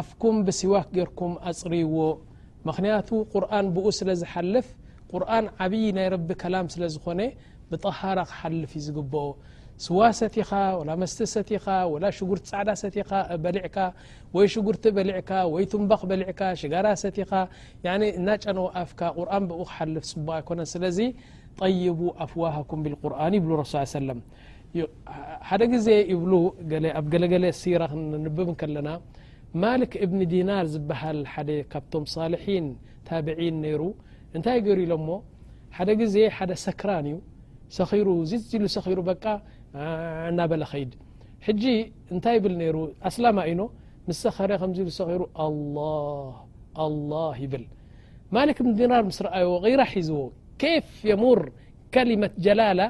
ኣፍኩም ብሲዋክ ገርኩም ኣጽርይዎ መክንያቱ ቁርን ብኡ ስለ ዝሓልፍ ቁርን ዓብይ ናይ ረቢ ከላም ስለ ዝኮነ ብጠሃራ ክሓልፍ እዩ ዝግብኦ ስዋ ሰቲካ ወላ መስተ ሰቲካ ወላ ሽጉርቲ ጻዕዳ ሰቲካ በሊዕካ ወይ ሽጉርቲ በሊዕካ ወይ ትንባክ በሊዕካ ሽጋራ ሰቲካ ያኒ እናጨነወ ኣፍካ ቁርን ብኡ ክሓልፍ ጽቡቅ ኣይኮነን ስለዚ ጠይቡ ኣፍዋሃኩም ብልቁርን ይብሉ ረሱ ሰለም ሓደ ግዜ ይብሉ ኣብ ገለገለ ሲራ ክንንብብ ከለና ማልክ እብኒ ዲናር ዝበሃል ሓደ ካብቶም ሳልሒን ታብዒን ነይሩ እንታይ ገይሩ ኢሎሞ ሓደ ግዜ ሓደ ሰክራን እዩ ሰኺሩ ዚዝ ኢሉ ሰኺሩ በቃ እናበለ ኸይድ ሕጂ እንታይ ይብል ነይሩ ኣስላማ ኢኖ ምስ ሰኸረ ከምዚ ኢሉ ሰኺሩ ኣላ ኣላ ይብል ማልክ እብኒ ዲናር ምስ ረኣይዎ ቂራ ሒዝዎ ኬፍ የሙር ከሊመት ጀላላ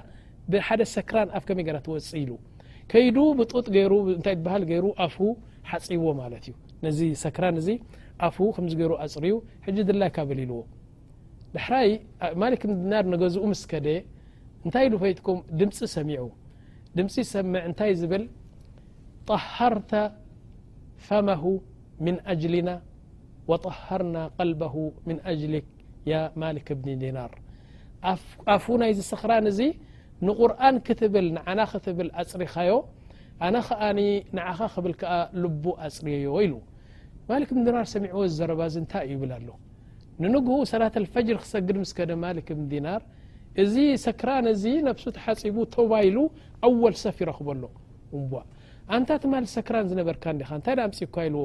ብሓደ ሰክራን ኣፍ ከመይ ገራ ትወጽእ ኢሉ ከይዱ ብጡጥ ገይሩ እንታይ ትበሃል ገይሩ ኣፉ ሓጽዎ ማለት እዩ ነዚ ሰክራን እዚ ኣፉ ከምዚ ገይሩ ኣጽርዩ ሕጂ ድላይካ በል ኢልዎ ዳሕራይ ማሊክ ድናር ንገዝኡ ምስ ከደ እንታይ ኢሉ ፈይጥኩም ድምፂ ሰሚዑ ድምፂ ዝሰምዕ እንታይ ዝብል ጠሃርተ ፈመሁ ምን ኣጅልና ወጠሃርና ቀልበሁ ምን ኣጅሊክ ያ ማሊክ ብኒ ዲናር ኣፉ ናይዚ ስኽራን እዚ ንቁርን ክትብል ንዓና ክትብል ኣፅሪኻዮ ኣነ ከኣ ንዓኻ ክብል ከኣ ልቡ ኣፅርየዮ ኢሉ ማሊክ ብን ዲናር ሰሚዕዎ እዚ ዘረባ እዚ እንታይ እዩ ይብል ኣሎ ንንግኡ ሰላት ኣልፈጅር ክሰግድ ምስ ከደ ማሊክ ብን ዲናር እዚ ሰክራን እዚ ነብሱ ተሓፂቡ ቶባ ኢሉ ኣወል ሰፍ ይረኽቦ ኣሎ እምቧእ ኣንታ ትማሊ ሰክራን ዝነበርካ እንዲኻ እንታይ ደኣ ኣምፂእኳ ኢልዎ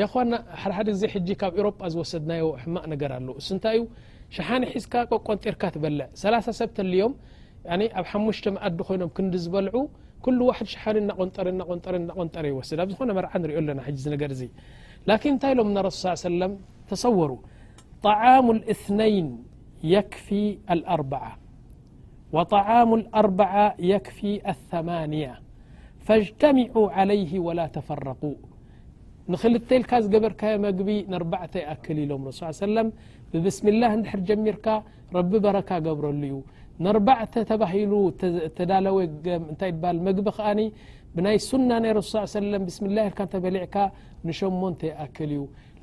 ያኳና ሓደሓደ ግዜ ሕጂ ካብ ኤሮጳ ዝወሰድናዮ ሕማቅ ነገር ኣሎ እሱ እንታይ እዩ ሸሓኒ ሒዝካ ቆቆንጢርካ ትበልዕ ሰላሳ ሰብ ተልዮም ኣብ ሓሙሽተ መኣዲ ኮይኖም ክንዲ ዝበልዑ ኩሉ ዋሕድ ሸሓኒ እናቆንጠረ እናቆንጠረ እናቆንጠረ ይወስድ ኣብ ዝኾነ መርዓ ንሪኦ ኣለና ሕጂ እዚ ነገር እዚ ላኪን እንታይ ኢሎም ና ረሱል ስ ሰለም ተሰወሩ ጣዓሙ ልእስነይን የክፊ ኣልኣርበዓ وطعام الأربعة يكفي الثمانية فاجتمعوا عليه ولا تفرقو نخلت إلك ዝجበرካ مቢ بعተ يأكل ሎم رس يه وسلم ببسم الله دحر جمርካ رب በረك قብረሉ ዩ نربعተ ተبهل ተዳلو ታ مግቢ ن ናይ سنة ና رس يه وسلم سم اله በلعካ نሸمተ يأكل ዩ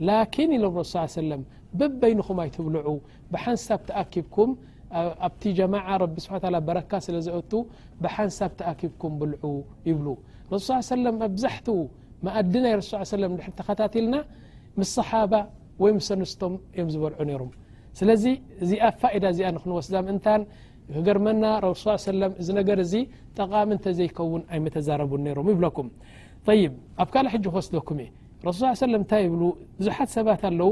لكن إሎم رس يه سلم ببይنኹم يتብلع ብሓንሳብ ተኣኪብኩም ኣብቲ ጀማዓ ረቢ ስብሓ ታላ በረካ ስለ ዘእቱ ብሓንሳብ ተኣኪብኩም ብልዑ ይብሉ ረሱል ስ ሰለም ኣብዛሕትኡ መኣዲ ናይ ረሱ ስ ሰለም ድሕር ተኸታትልና ምስ ሰሓባ ወይ ምስ ኣንስቶም እዮም ዝበልዑ ነይሮም ስለዚ እዚኣ ፋኢዳ እዚኣ ንክንወስዳ ምእንታን ክገርመና ረሱ ሰለም እዚ ነገር እዚ ጠቓሚ እንተ ዘይከውን ኣይመተዛረቡን ነይሮም ይብለኩም ይብ ኣብ ካልእ ሕጂ ክወስደኩም እየ ረሱል ስ ሰለም እንታይ ይብሉ ብዙሓት ሰባት ኣለዉ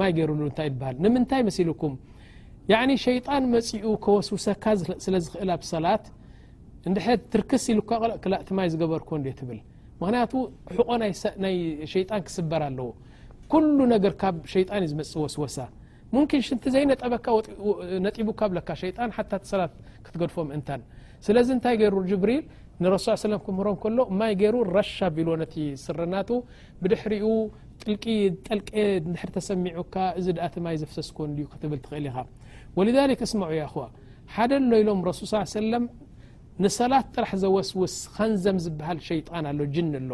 ማይ ገይሩሉ እንታይ ይበሃል ንምንታይ መሲልኩም ያኒ ሸይጣን መጺኡ ከወስውሰካ ስለ ዝኽእል ኣብ ሰላት እንድሐ ትርክስ ኢሉካ ክላእ እቲ ማይ ዝገበርኩ እንዴ ትብል ምክንያቱ ሕቆ ናይ ሸይጣን ክስበር ኣለዎ ኩሉ ነገር ካብ ሸይጣን እዩ ዝመጽእ ወስወሳ ሙምኪን ሽንቲ ዘይነጠበካ ነጢቡካ ብለካ ሸይጣን ሓታ እቲ ሰላት ክትገድፎ ምእንታን ስለዚ እንታይ ገይሩ ጅብሪል ንረሱ ሰለም ክምህሮም ከሎ ማይ ገይሩ ረሻ ቢልዎ ነቲ ስረናቱ ብድሕሪኡ ጥልቂ ጠልቀ ድሕር ተሰሚዑካ እዚ ድኣ እቲ ማይ ዘፍሰስ ኮን ድዩ ክትብል ትኽእል ኢኻ ወልዛሊክ እስምዑ ያ እኹዋ ሓደ ኣሎ ኢሎም ረሱል ስ ሰለም ንሰላት ጥራሕ ዘወስውስ ኸንዘም ዝበሃል ሸይጣን ኣሎ ጅን ኣሎ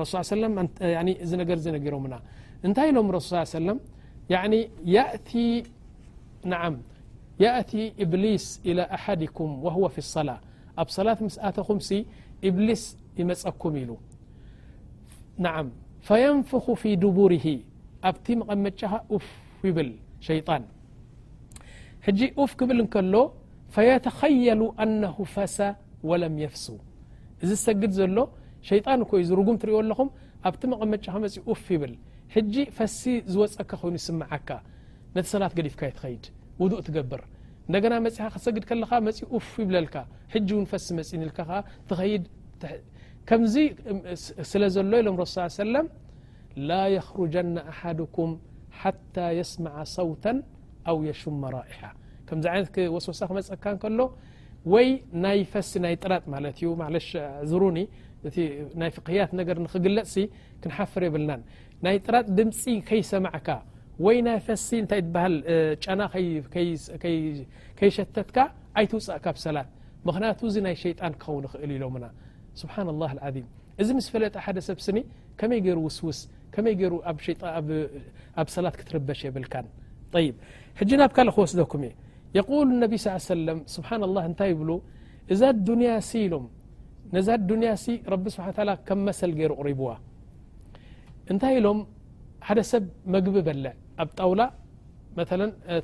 ረሱ ስ ሰለም እዚ ነገር እዚ ነጊሮምና እንታይ ኢሎም ረሱ ስ ሰለም ያኒ ያእቲ ንዓም ያእቲ እብሊስ ኢላ ኣሓድኩም ወህወ ፊ ሰላ ኣብ ሰላት ምስ ኣተኹምሲ እብሊስ ይመጸኩም ኢሉ ናዓም ፈየንፍኹ ፊ ዱቡሪሂ ኣብቲ መቐመጫ ኸኣ ኡፍ ይብል ሸይጣን ሕጂ ኡፍ ክብል እንከሎ ፈየተኸየሉ ኣነሁ ፈሰ ወለም የፍሱ እዚ ዝሰግድ ዘሎ ሸይጣን እኮ እዩ እዚ ርጉም ትሪእዎ ኣለኹም ኣብቲ መቐመጫ ኸመፂኡ ኡፍ ይብል ሕጂ ፈሲ ዝወፀካ ኮይኑ ይስምዓካ ነቲ ሰላት ገዲፍካዮ ትኸይድ ውዱእ ትገብር እንደገና መጺኻ ክትሰግድ ከለኻ መጺኡ ኡፍ ይብለልካ ሕጂ ውን ፈሲ መጺኒ ኢልካ ከኣ ትኸይድ ከምዚ ስለ ዘሎ ኢሎም ረሱ ስ ሰለም ላ የኽሩጀና ኣሓድኩም ሓታ የስማዓ ሰውተን ኣው የሹመ ራኢሓ ከምዚ ዓይነት ወስወሳ ክመፀካ ከሎ ወይ ናይ ፈሲ ናይ ጥራጥ ማለት እዩ ማለሽ ዝሩኒ እቲ ናይ ፍቅህያት ነገር ንክግለፅሲ ክንሓፍር የብልናን ናይ ጥራጥ ድምጺ ከይሰማዕካ ወይ ናይ ፈሲ እንታይ ትበሃል ጨና ከይሸተትካ ኣይትውጻእ ካብ ሰላት ምክንያቱ እዚ ናይ ሸይጣን ክኸውን ይኽእል ኢሎምና ስብሓ ላه ዓም እዚ ምስ ፈለጠ ሓደ ሰብ ስኒ ከመይ ገይሩ ውስውስ ከመይ ገይሩ ኣብ ሰላት ክትርበሽ የብልካን ይ ሕጂ ናብ ካልእ ክወስደኩም እየ የقል ነቢ ስ ሰለም ስብሓ ላ እንታይ ይብሉ እዛ ኣዱንያ ሲ ኢሎም ነዛ ኣዱንያ ሲ ረቢ ስብሓ ከም መሰል ገይሩ ቕሪብዋ እንታይ ኢሎም ሓደ ሰብ መግቢ በልዕ ኣብ ጣውላ መ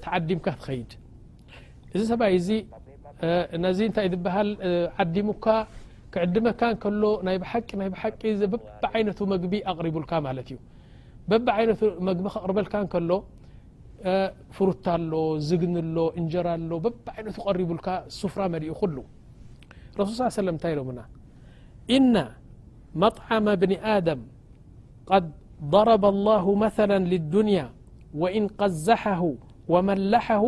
ተዓዲምካ ትኸይድ እዚ ሰብይ እዚ ነዚ እንታይ ዝበሃል ዓዲሙካ ክዕድመካ ከሎ ናይ ብሓቂ ናይ ብሓቂ በብዓይነቱ መግቢ ኣቕሪቡልካ ማለት እዩ በብዓይነቱ መግቢ ክቕርበልካ ከሎ ፍሩታ ኣሎ ዝግኒ ኣሎ እንጀራ ኣሎ በብዓይነቱ ቀሪቡልካ ሱፍራ መሊኡ ኩሉ ረሱል ስ ሰለም እንታይ ኢሎምና እና መጥዓም እብኒ ኣደም ቀድ ضረበ ኣላሁ መሰለን ልዱንያ ወኢን ቀዘሐሁ ወመለሐሁ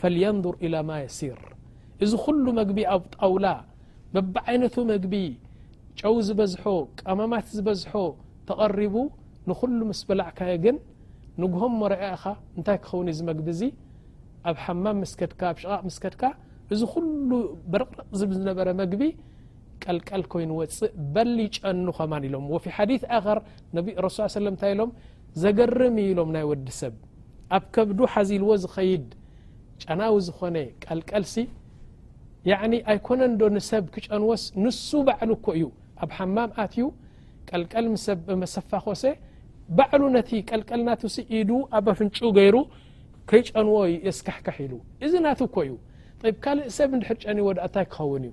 ፈልየንዙር ኢላ ማ የሲር እዚ ኩሉ መግቢ ኣብ ጣውላ በብዓይነቱ መግቢ ጨው ዝበዝሖ ቀመማት ዝበዝሖ ተቐሪቡ ንኹሉ ምስ በላዕካዮ ግን ንግሆ እሞ ረኣ ኢኻ እንታይ ክኸውን እዚ መግቢ እዚ ኣብ ሓማም ምስ ከድካ ኣብ ሽቓቕ ምስ ከድካ እዚ ኩሉ በርቕርቕ ዝብል ዝነበረ መግቢ ቀልቀል ኮይኑ ወፅእ በሊ ጨኑ ከማን ኢሎም ወፊ ሓዲት ኣኸር ነቢ ረሱ ስ ሰለም እንታይ ኢሎም ዘገርም እዩ ኢሎም ናይ ወዲ ሰብ ኣብ ከብዱ ሓዚልዎ ዝኸይድ ጨናዊ ዝኾነ ቀልቀልሲ ያኒ ኣይኮነንዶ ንሰብ ክጨንዎስ ንሱ ባዕሉ እኮ እዩ ኣብ ሓማም ኣትዩ ቀልቀል ምሰብመሰፋ ኮሰ ባዕሉ ነቲ ቀልቀል ናቱ ሲ ኢዱ ኣብ ኣፍንጩ ገይሩ ከይጨንዎ የስካሕካሕ ኢሉ እዚ ናቱ እኮ እዩ ካልእ ሰብ እንድሕር ጨንዎ ድኣ እንታይ ክኸውን እዩ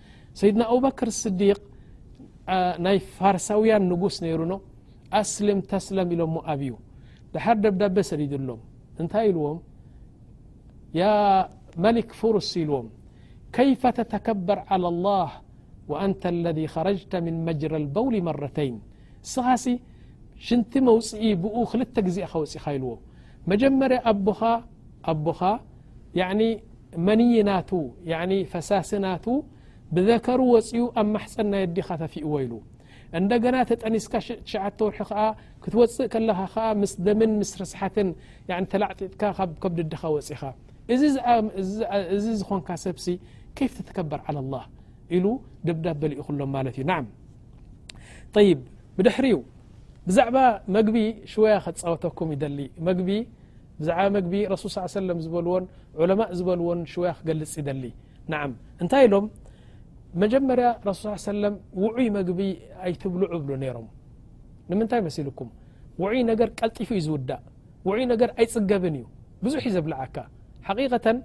ሰይድና ኣቡበክር ስዲቅ ናይ ፋርሳውያን ንጉስ ነይሩ ኖ ኣስልም ተስለም ኢሎሞ ኣብዩ ድሓር ደብዳቤ ሰዲድሎም እንታይ ኢልዎም መሊክ ፉሩስ ኢልዎም ከይፈ ተተከበር ዓላ ላህ ወኣንተ ለذ ከረጅተ ምን መጅረ ልበውሊ መረተይን እስኻሲ ሽንቲ መውፅኢ ብኡ ክልተ ግዜ ኢኻ ወፂኻ ኢልዎ መጀመርያ ኣቦኻ ኣቦኻ ያኒ መንዪ ናቱ ያኒ ፈሳሲ ናቱ ብዘከሩ ወጺኡ ኣብ ማሕጸን ናይ ኣዴኻ ተፊእዎ ኢሉ እንደገና ተጠኒስካ ሽዕ ትሽዓተ ወርሒ ከኣ ክትወጽእ ከለኻ ከኣ ምስ ደምን ምስ ርስሓትን ያኒ ተላዕጢጥካ ካብ ከብዲ ኣዴኻ ወጺኻ እዚ እዚ ዝኾንካ ሰብሲ ከይፍ ተተከበር ዓላ ላህ ኢሉ ደብዳበ ልኢኹሎም ማለት እዩ ናዓም ጠይብ ብድሕሪኡ ብዛዕባ መግቢ ሽወያ ከጻወተኩም ይደሊ መግቢ ብዛዕባ መግቢ ረሱል ስ ሰለም ዝበልዎን ዑለማእ ዝበልዎን ሽውያ ክገልጽ ይደሊ ንዓም እንታይ ኢሎም መጀመርያ ረሱል ስ ሰለም ውዑይ መግቢ ኣይትብልዑ እብሉ ነይሮም ንምንታይ መሲልኩም ውዑይ ነገር ቀልጢፉ እዩ ዝውዳእ ውዑይ ነገር ኣይጽገብን እዩ ብዙሕ እዩ ዘብልዓካ ሓቂቀተን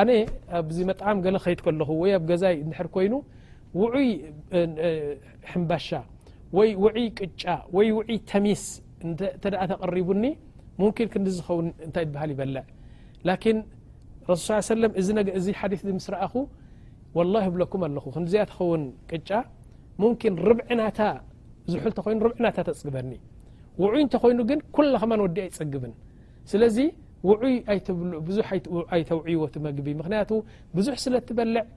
ኣነ ኣብዚ መጣዓም ገለ ከይድ ከለኹ ወይ ኣብ ገዛይ እንድሕር ኮይኑ ውዑይ ሕምባሻ ወይ ውዕይ ቅጫ ወይ ውዕይ ተሚስ እተ ተቕሪቡኒ ሙምኪን ክንዲ ዝኸውን እንታይ ይበሃል ይበልዕ ላኪን ረሱል ስ ሰለም እዚ ሓዲ እ ምስ ረኣኹ ወላ ይብለኩም ኣለኹ ክንዲዚኣ ትኸውን ቅጫ ሙምኪን ርብዒ ናታ ዝሑል ተኮይኑ ርብዒ ናታ ተፅግበኒ ውዑይ እንተኮይኑ ግን ኩላ ከማን ወዲ ኣይፅግብን ስለዚ ውዑይ ኣይትብሉ ብዙሕ ኣይተውዕይዎ እቲ መግቢ ምክንያቱ ብዙሕ ስለ እትበልዕ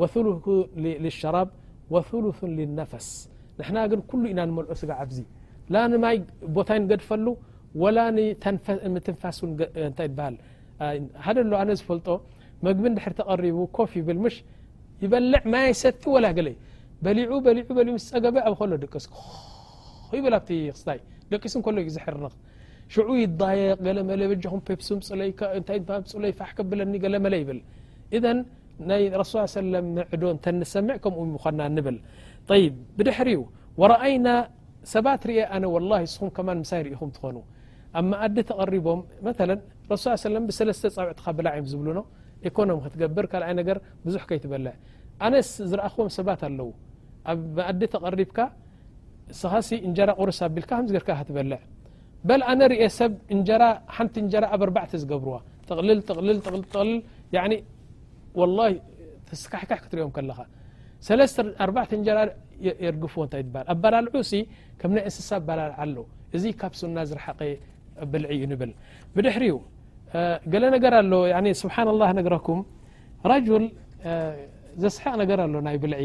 ወثሉث ሊሸራብ ወثሉث ሊነፈስ ንሕና ግን ኩሉ ኢና ንመልኦ ስጋ ዓብዚ ላ ንማይ ቦታይ ንገድፈሉ ወላ ንትንፋሱ ንታይ ይበሃል ሓደ ሎ ኣነ ዝፈልጦ መግቢ ንድሕር ተቐሪቡ ኮፍ ይብል ምሽ ይበልዕ ማይ ሰቲ ወላ ገለ በሊዑ በሊዑ በሊዑ ምስ ጸገበ ኣብ ኸሎ ድቅስ ይብል ኣብቲ ክስታይ ደቂሱ እንከሎ እዩ ዝሕርንኽ ሽዑ ይዳየቅ ገለመለ በጃኹም ፔፕሲ ምፁለይ እንታይ ምፁለይ ፋሕ ከብለኒ ገለመለ ይብል እዘን ናይ ረሱ ሰለ ምዕዶ እንተ ንሰምዕ ከምኡ ምዃና ንብል ይ ብድሕር ዩ ወረኣይና ሰባት ርኤ ኣነ ወላ እስኹም ከማ ምሳይ ርኢኹም ትኾኑ ኣብ መኣዲ ተቐሪቦም መ ረሱ ሰለ ብሰለስተ ፃውዕትኻ ብላዕ እዮም ዝብሉኖ ኢኮኖም ክትገብር ካልኣይ ነገር ብዙሕ ከይትበልዕ ኣነስ ዝረእኹዎም ሰባት ኣለዉ ኣብ መኣዲ ተቐሪብካ ንስኻሲ እንጀራ ቁርስ ኣቢልካ ከምዚ ገርካ ኢኻ ትበልዕ በል ኣነ ርኤ ሰብ እንጀራ ሓንቲ እንጀራ ኣብ ኣርባዕተ ዝገብርዋ ጥቕልል ጥቕልል ጥቕልል ጥቕልል ያዕኒ ወላሂ ተስካሕካሕ ክትሪኦም ከለኻ ሰለስተ ኣርባዕተ እንጀራ የርግፍዎ እንታይ ትበሃል ኣበላልዑሲ ከም ናይ እንስሳ ኣበላልዓ ኣሎ እዚ ካብ ሱና ዝረሓቐ ብልዒ እዩ ንብል ብድሕሪኡ ገለ ነገር ኣሎ ስብሓን ላህ ነግረኩም ረጁል ዘስሕቕ ነገር ኣሎ ናይ ብልዒ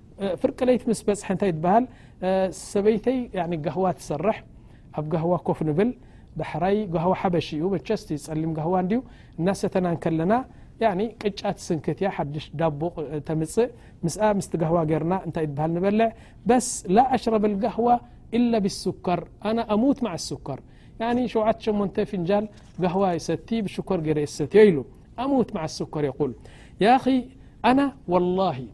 ፍርቂ ለይቲ ምስ በፅሐ እንታይ ትበሃል ሰበይተይ ጋህዋ ትሰርሕ ኣብ ጋህዋ ኮፍ ንብል ዳሕራይ ጋህዋ ሓበሽ እዩ መቸስ ፀሊም ጋህዋ እንድዩ እናሰተና ከለና ቅጫ ትስንክት እያ ሓድሽ ዳቦ ተምፅእ ምስ ምስቲ ጋህዋ ገርና እንታይ ትበሃል ንበልዕ በስ ላኣሽረብ ጋህዋ ኢላ ብስከር ኣነ ኣሙት ማዓ ስከር ሸ ሸሞንተ ፍንጃል ጋህዋ ይሰቲ ብሽኮር ገይረ የሰትዮ ኢሉ أموت مع السكر يول ي ي أنا والله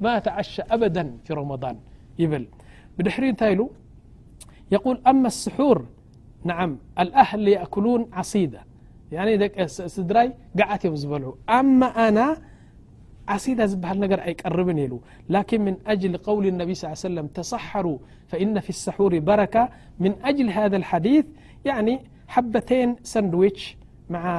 ما تعشى أبدا في رمضان يبل بدحر نت ل يول أما السحور نعم الأهل ليأكلون عصيدة يعني د سድራي جዓت يم زبلع أما أنا عصد زبهل نر أيقربن ل لكن من أجل قول النبي صلى ل عيه وسلم تصحر فإن في السحور بركة من أجل هذا الحديث يعني حبتن سندويش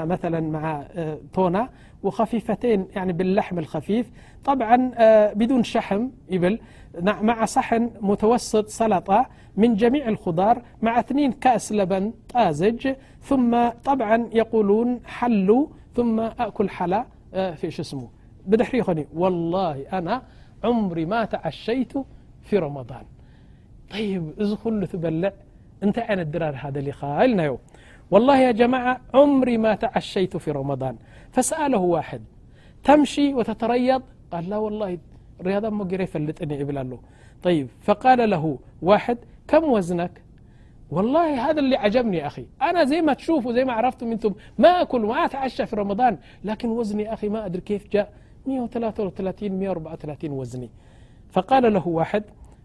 مثلا مع تونا وخفيفتين يعني باللحم الخفيف طبعا بدون شحم يبل مع صحن متوسط سلطة من جميع الخضار مع انين كأس لبن طازج ثم طبعا يقولون حلو ثم اأكل حلا فيش اسمه بدحريني والله أنا عمري ما تعشيت في رمضان طيب كل تبلع نت عين درهذليناي والله يا جماعة عمر ما تعشيت في رمضان فسأله واحد تمشي وتتريض قاللاواللهرياض لبهيب فقال له واحد كم وزنك والله هذا اللي عجبني أخي أنا زي ما تشوفوزيمعرفت ما كلتعشى في رمضان لكن وزن مادر كيف اوزني فقال له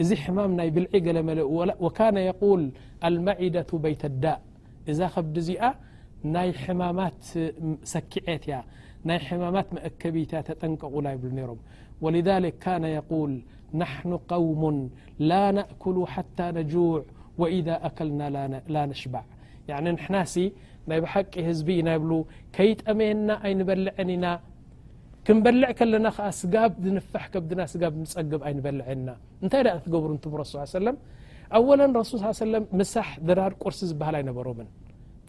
እዚ حمام ናي ብلع قل وكان يقول المعدة بية الد إዛ بዲዚ ናي حمامت ሰኪعت ያ ናي حمامت مأكቢت ተጠنቀقل ي ر ولذلك كان يقول نحن قوم لا نأكل حتى نجوع وإذا أكلن لا نشبع يعني نحና ናي بحቂ هዝب ኢና ي كيጠمየና ينበلعن ኢና ክንበልዕ ከለና ከኣ ስጋብ ዝንፋሕ ከብድና ስጋብ ንጸግብ ኣይንበልዕን ኢና እንታይ ደኣ ትገብሩ ንቱም ረሱል ስ ሰለም ኣወለን ረሱል ስ ሰለም ምሳሕ ድራር ቁርሲ ዝበሃል ኣይነበሮምን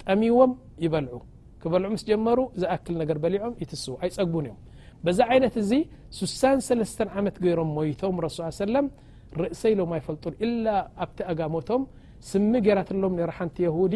ጠሚዎም ይበልዑ ክበልዑ ምስ ጀመሩ ዝኣክል ነገር በሊዖም ይትስዉ ኣይጸግቡን እዮም በዛ ዓይነት እዚ ስሳን ሰለስተን ዓመት ገይሮም ሞይቶም ረሱ ሰለም ርእሰ ኢሎም ኣይፈልጡን ኢላ ኣብቲ ኣጋሞቶም ስሚ ገራትሎም ነራ ሓንቲ የሁዲ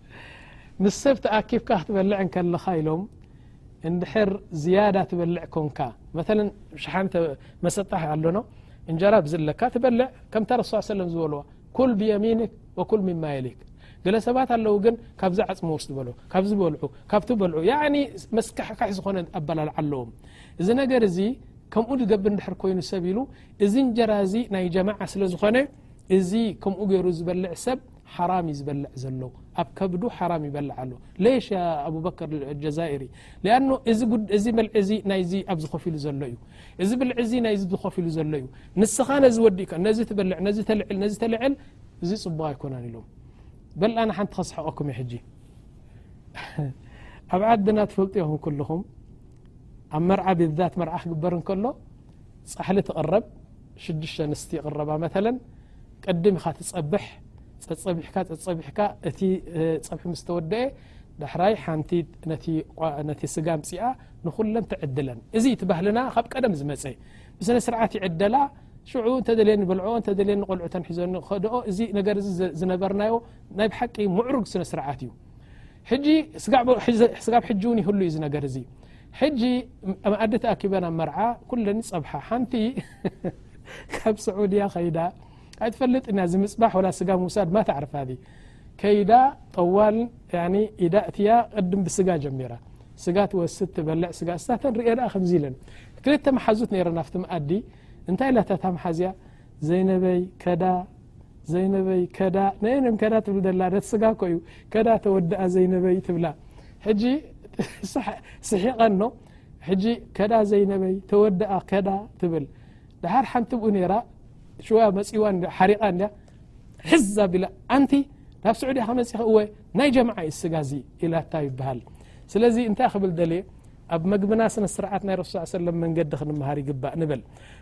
ምስ ሰብ ተኣኪብካ ክትበልዕ እንከለኻ ኢሎም እንድሕር ዝያዳ ትበልዕ ኮንካ መለ ሸሓኒ መሰጣሕ ኣሎኖ እንጀራ ብዚ ኣለካ ትበልዕ ከምታ ረሱ ሰለም ዝበልዋ ኩል ብየሚንክ ወኩል ሚማ የሊክ ገለ ሰባት ኣለዉ ግን ካብዚ ዓፅሚ ወስ በሎ ካብዚ በልዑ ካብቲ በልዑ ያኒ መስካሕካሕ ዝኾነ ኣበላልዓ ኣለዎም እዚ ነገር እዚ ከምኡ ዝገብ እንድሕር ኮይኑ ሰብ ኢሉ እዚ እንጀራ እዚ ናይ ጀማዓ ስለ ዝኾነ እዚ ከምኡ ገይሩ ዝበልዕ ሰብ ሓራም እዩ ዝበልዕ ዘሎ ኣብ ከብዱ ሓራም ይበልዕ ኣሎ ሌሽ ኣቡበከር ጀዛኢሪ ሊኣኖ እዚ ብልዒ እዚ ናይዚ ኣብዚ ኮፍ ኢሉ ዘሎ እዩ እዚ ብልዒ እዚ ናይዚ ዝኮፍ ኢሉ ዘሎ እዩ ንስኻ ነዚ ወዲእካ ነዚ ትበልዕ ነዚ ተልዕል ነዚ ተልዕል እዚ ፅቡቅ ኣይኮነን ኢሎም በል ኣነ ሓንቲ ከስሕቀኩም እዩ ሕጂ ኣብ ዓድና ትፈልጡ ኢኹም ኩልኹም ኣብ መርዓ ብዛት መርዓ ክግበር እንከሎ ፃሕሊ ትቕረብ ሽዱሽተ ኣንስቲ ይቕረባ መተለን ቅድም ኢኻ ትጸብሕ ጸጸቢሕካ ጸጸቢሕካ እቲ ጸብሒ ምስ ተወደአ ዳሕራይ ሓንቲ ነቲ ስጋ ምፅኣ ንኹለን ትዕድለን እዚ እቲ ባህልና ካብ ቀደም ዝመፀ ብስነ ስርዓት ይዕደላ ሽዑ እንተደልየን በልዖ እንተደልየን ቆልዑ ተንሒዞ ከድኦ እዚ ነገር እዚ ዝነበርናዮ ናይ ብሓቂ ምዕሩግ ስነ ስርዓት እዩ ሕጂ ስጋዕ በሉ ስጋብ ሕጂ እውን ይህሉ እዩ ነገር እዚ ሕጂ መኣዲ ተኣኪበን ኣብ መርዓ ኩለን ይጸብሓ ሓንቲ ካብ ስዑድያ ከይዳ ኣይትፈልጥ ኢና እዚ ምጽባሕ ወላ ስጋ ምውሳድ ማ ተዕርፋ እዚ ከይዳ ጠዋል ኢዳ እቲያ ቅድም ብስጋ ጀሚራ ስጋ ትወስድ ትበልዕ ስጋ ስታተን ርኤ ኣ ከምዚ ኢለን ክልተ መሓዙት ነይረ ናብቲ መኣዲ እንታይ ኢላታ ታምሓዝያ ዘይነበይ ከዳ ዘይነበይ ከዳ ነየ ነም ከዳ ትብል ዘላ ነቲ ስጋ ኮእዩ ከዳ ተወድኣ ዘይነበይ ትብላ ሕጂ ስሒቐኖ ሕጂ ከዳ ዘይነበይ ተወድኣ ከዳ ትብል ድሓር ሓንቲ ብኡ ነራ ሽዋ መፅዋ ሓሪቓ እያ ሕዝ ኣቢላ ኣንቲ ናብ ስዑድያ ከመፅኸ እወ ናይ ጀማዓ ዩ ስጋ እዚ ኢላታ ይበሃል ስለዚ እንታይ ክብል ደልየ ኣብ መግብና ስነስርዓት ናይ ረሱ ሰለም መንገዲ ክንምሃር ይግባእ ንብል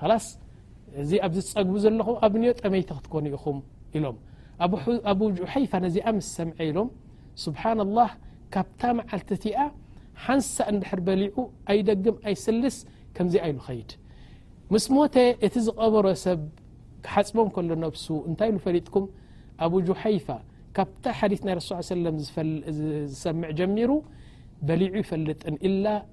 ኸላስ እዚ ኣብዚ ዝጸግቡ ዘለኹ ኣብንዮ ጠመይቲ ክትኮኑ ኢኹም ኢሎም ኣቡ ጁሐይፋ ነዚኣ ምስ ሰምዐ ኢሎም ስብሓና ላህ ካብታ መዓልቲ እቲኣ ሓንሳእ እንድሕር በሊዑ ኣይደግም ኣይስልስ ከምዚኣ ኢሉ ኸይድ ምስ ሞተ እቲ ዝቐበሮ ሰብ ክሓፅቦ ከሎ ነብሱ እንታይ ኢሉ ፈሊጥኩም ኣቡ ጁሐይፋ ካብታ ሓዲት ናይ ረሱ ሰለም ዝሰምዕ ጀሚሩ በሊዑ ይፈልጥን ኢላ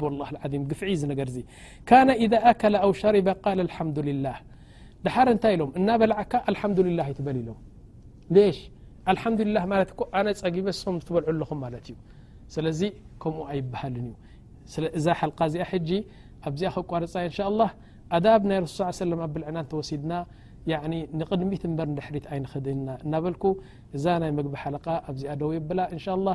ብ ላ ዓም ግፍዒ ዩ ዝነገር ዚ ካነ ኢዛ ኣከለ ኣው ሸሪበ ቃል ኣልሓምዱልላህ ድሓር እንታይ ኢሎም እናበላዕካ ኣልሓምዱልላህ ኣይትበል ኢሎም ሽ ኣልሓምዱላህ ማለት እኮ ኣነ ጸጊበ ሶም ትበልዑ ኣለኹም ማለት እዩ ስለዚ ከምኡ ኣይበሃልን እዩ ስለ እዛ ሓልቃ እዚኣ ሕጂ ኣብዚኣ ክቋርጻ እንሻ ላህ ኣዳብ ናይ ረሱል ስ ሰለም ኣብ ብልዕና እንተወሲድና ንቕድሚት እምበር ንድሕሪት ኣይንክድና እናበልኩ እዛ ናይ መግቢ ሓለቃ ኣብዚኣ ደው የብላ እንሻ ላ